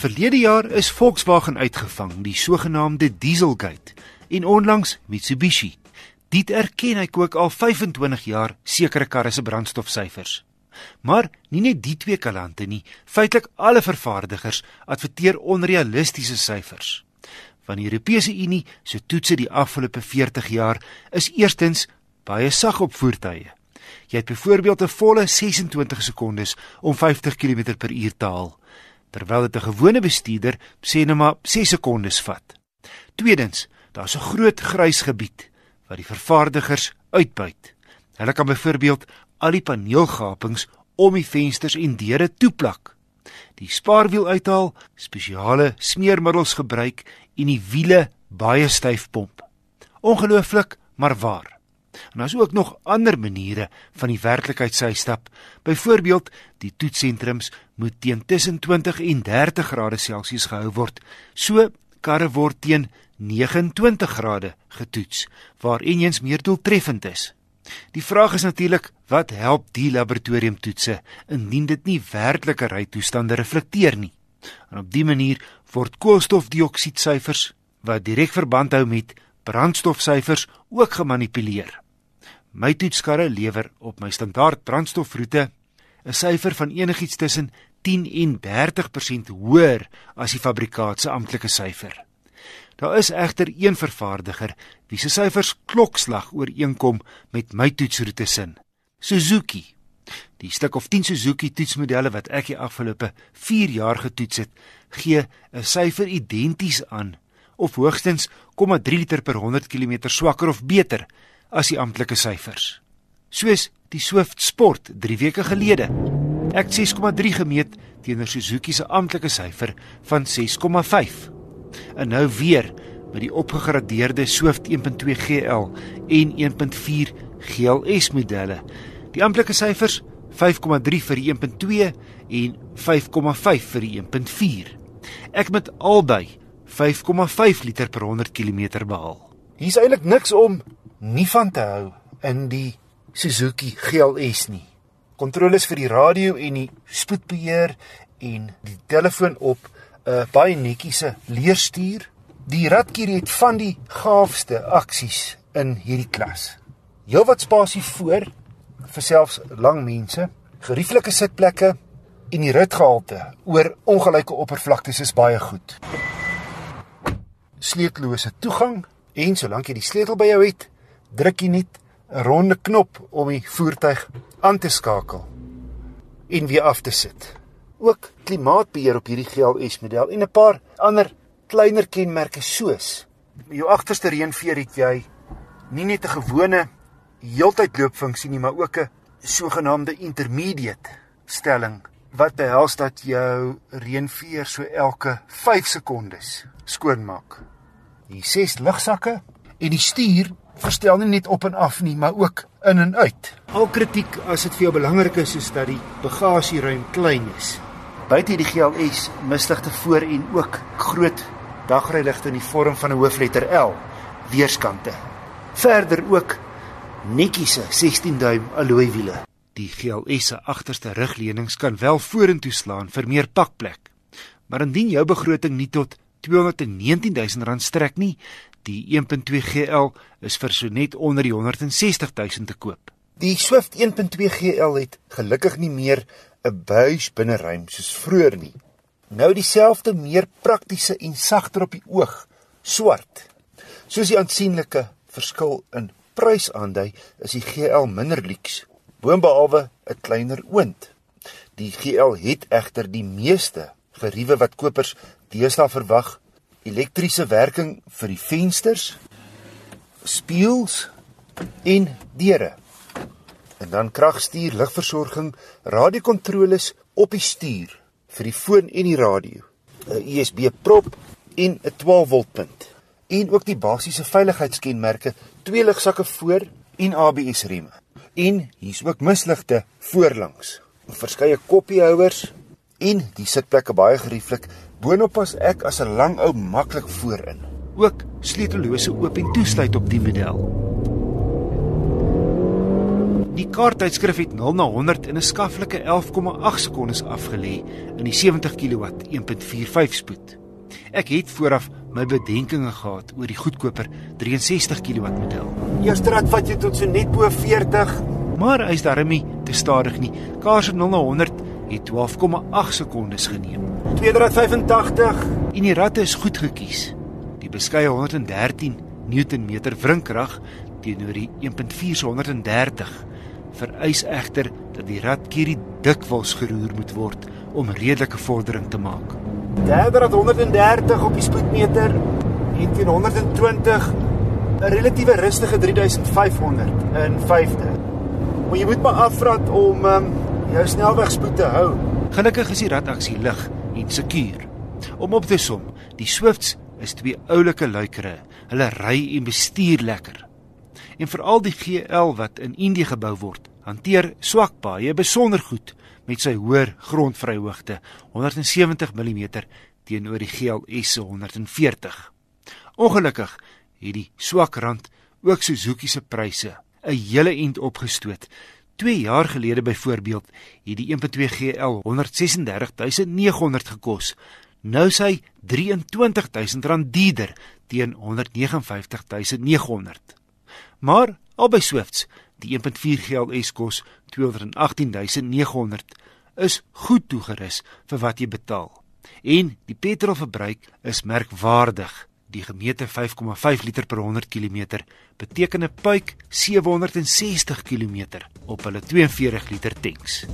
Verlede jaar is Volkswagen uitgevang, die sogenaamde Dieselgate, en onlangs Mitsubishi. Dit erken hy kook al 25 jaar sekere karre se brandstofsyfers. Maar nie net die twee kalante nie, feitelik alle vervaardigers adverteer onrealistiese syfers. Van die Europese Unie se toetse die afgelope 40 jaar is eerstens baie sag op voertuie. Jy het byvoorbeeld 'n volle 26 sekondes om 50 km/h te haal terwyl dit 'n gewone bestuurder sê net maar 6 sekondes vat. Tweedens, daar's 'n groot grys gebied wat die vervaardigers uitbuit. Hulle kan byvoorbeeld al die paneelgapings om die vensters en deure toeplak. Die spaarwiel uithaal, spesiale smeermiddels gebruik en die wiele baie styf pomp. Ongelooflik, maar waar. En daar's ook nog ander maniere van die werklikheid sy stap. Byvoorbeeld, die toetsentrums moet teen tussen 20 en 30 grade Celsius gehou word. So karre word teen 29 grade getoets, waar enjins meer doeltreffend is. Die vraag is natuurlik, wat help die laboratoriumtoetse indien dit nie werklike rytoestande reflekteer nie? En op dië manier word koolstofdioksiedsyfers wat direk verband hou met brandstofsyfers ook gemanipuleer. My toetskarre lewer op my standaard brandstofroete 'n syfer van enigiets tussen 10 en 30% hoër as die fabrikaat se amptelike syfer. Daar is egter een vervaardiger wie se syfers klokslag ooreenkom met my toetsroete sin. Suzuki. Die stuk of 10 Suzuki toetsmodelle wat ek die afgelope 4 jaar getoets het, gee 'n syfer identies aan of hoogstens 0,3 liter per 100 km swakker of beter as die amptelike syfers. Soos die Swift Sport 3 weke gelede. Ek het 6,3 gemeet teenoor Suzuki se amptelike syfer van 6,5. En nou weer met die opgegradeerde Swift 1.2 GL en 1.4 GLS modelle. Die amptelike syfers 5,3 vir die 1.2 en 5,5 vir die 1.4. Ek met albei 5,5 liter per 100 km behaal. Hier's eintlik niks om nie van te hou in die Suzuki GLS nie. Kontroles vir die radio en die spoedbeheer en die telefoon op 'n uh, baie netjiese leerstuur. Die radkier het van die gaafste aksies in hierdie klas. Heelwat spasie voor vir selfs lang mense, gerieflike sitplekke en die ritgehalte oor ongelyke oppervlaktes is baie goed. Sleutellose toegang en solank jy die sleutel by jou het, druk jy net 'n ronde knop om die voertuig aan te skakel en weer af te sit. Ook klimaatbeheer op hierdie GLS model en 'n paar ander kleiner kenmerke soos jou agterste reënveer het jy nie net 'n gewone heeltyd loopfunksie nie, maar ook 'n sogenaamde intermediate stelling wat behels dat jou reënveer so elke 5 sekondes skoonmaak. Die ses lugsakke en die stuur verstel nie net op en af nie, maar ook in en uit. Al kritiek as dit vir jou belangrik is soos dat die bagasieruim klein is. Buite die GLS misligte voor en ook groot dagryligte in die vorm van 'n hoofletter L weerskante. Verder ook netjiese 16 duim alloy wiele. Die GLS se agterste rugleunings kan wel vorentoe slaan vir meer pakplek. Maar indien jou begroting nie tot 219 000 rand strek nie, Die 1.2 GL is vir so net onder die 160 000 te koop. Die Swift 1.2 GL het gelukkig nie meer 'n buis binneruim soos vroeër nie. Nou dieselfde meer praktiese en sagter op die oog, swart. Soos die aansienlike verskil in prys aandui, is die GL minder luks, boonbehalwe 'n kleiner oond. Die GL het egter die meeste geriewe wat kopers deesdae verwag elektriese werking vir die vensters, spieëls en deure. En dan kragstuur, ligversorging, radiokontroles op die stuur vir die foon en die radio, 'n USB prop en 'n 12 volt punt. En ook die basiese veiligheidskenmerke, twee ligsakke voor en ABS remme. En hier's ook misligte voorlangs. Verskeie koppiehouers en die sitplekke baie gerieflik Boonop pas ek as 'n lang ou maklik voorin. Ook sleutellose oop en toesluit op die model. Die kaarttydskrif het 0 na 100 in 'n skaflike 11,8 sekondes afgelê in die 70 kW 1.45 spoed. Ek het vooraf my bedenkinge gehad oor die goedkoper 63 kW model. Eerste rad vat jy tot so net bo 40, Maar hy's darmie te stadig nie. Kaars van 0 na 100 het 12,8 sekondes geneem. Tweede rad 85, En die ratte is goed gekies. Die beskeie 113 Newtonmeter wrinkrag teenoor die 1.4 se 130 vereis egter dat die ratkierie dikwels geroer moet word om redelike vordering te maak. derde rad 130 op die spoedmeter en teen 120 'n relatiewe rustige 3500 in vyfde. Maar jy moet maar afrat om um, jou snelwegspoed te hou. Gelukkig is die rataksie lig en sekuur. Om op te som, die Swifts is twee oulike luikere. Hulle ry en bestuur lekker. En veral die GL wat in Indië gebou word, hanteer swak paaie besonder goed met sy hoër grondvryhoogte 170 mm teenoor die GLS se 140. Ongelukkig het die swak rand ook Suzuki se pryse 'n hele end opgestoot. 2 jaar gelede byvoorbeeld het die 1.2 GL 136900 gekos. Nou sy R23000 duurder teen 159900. Maar albei Swifts, die 1.4 GLS kos 218900 is goed toegerus vir wat jy betaal. En die petrolverbruik is merkwaardig. Die gemeente 5,5 liter per 100 km beteken 'n puik 760 km op hulle 42 liter tanks.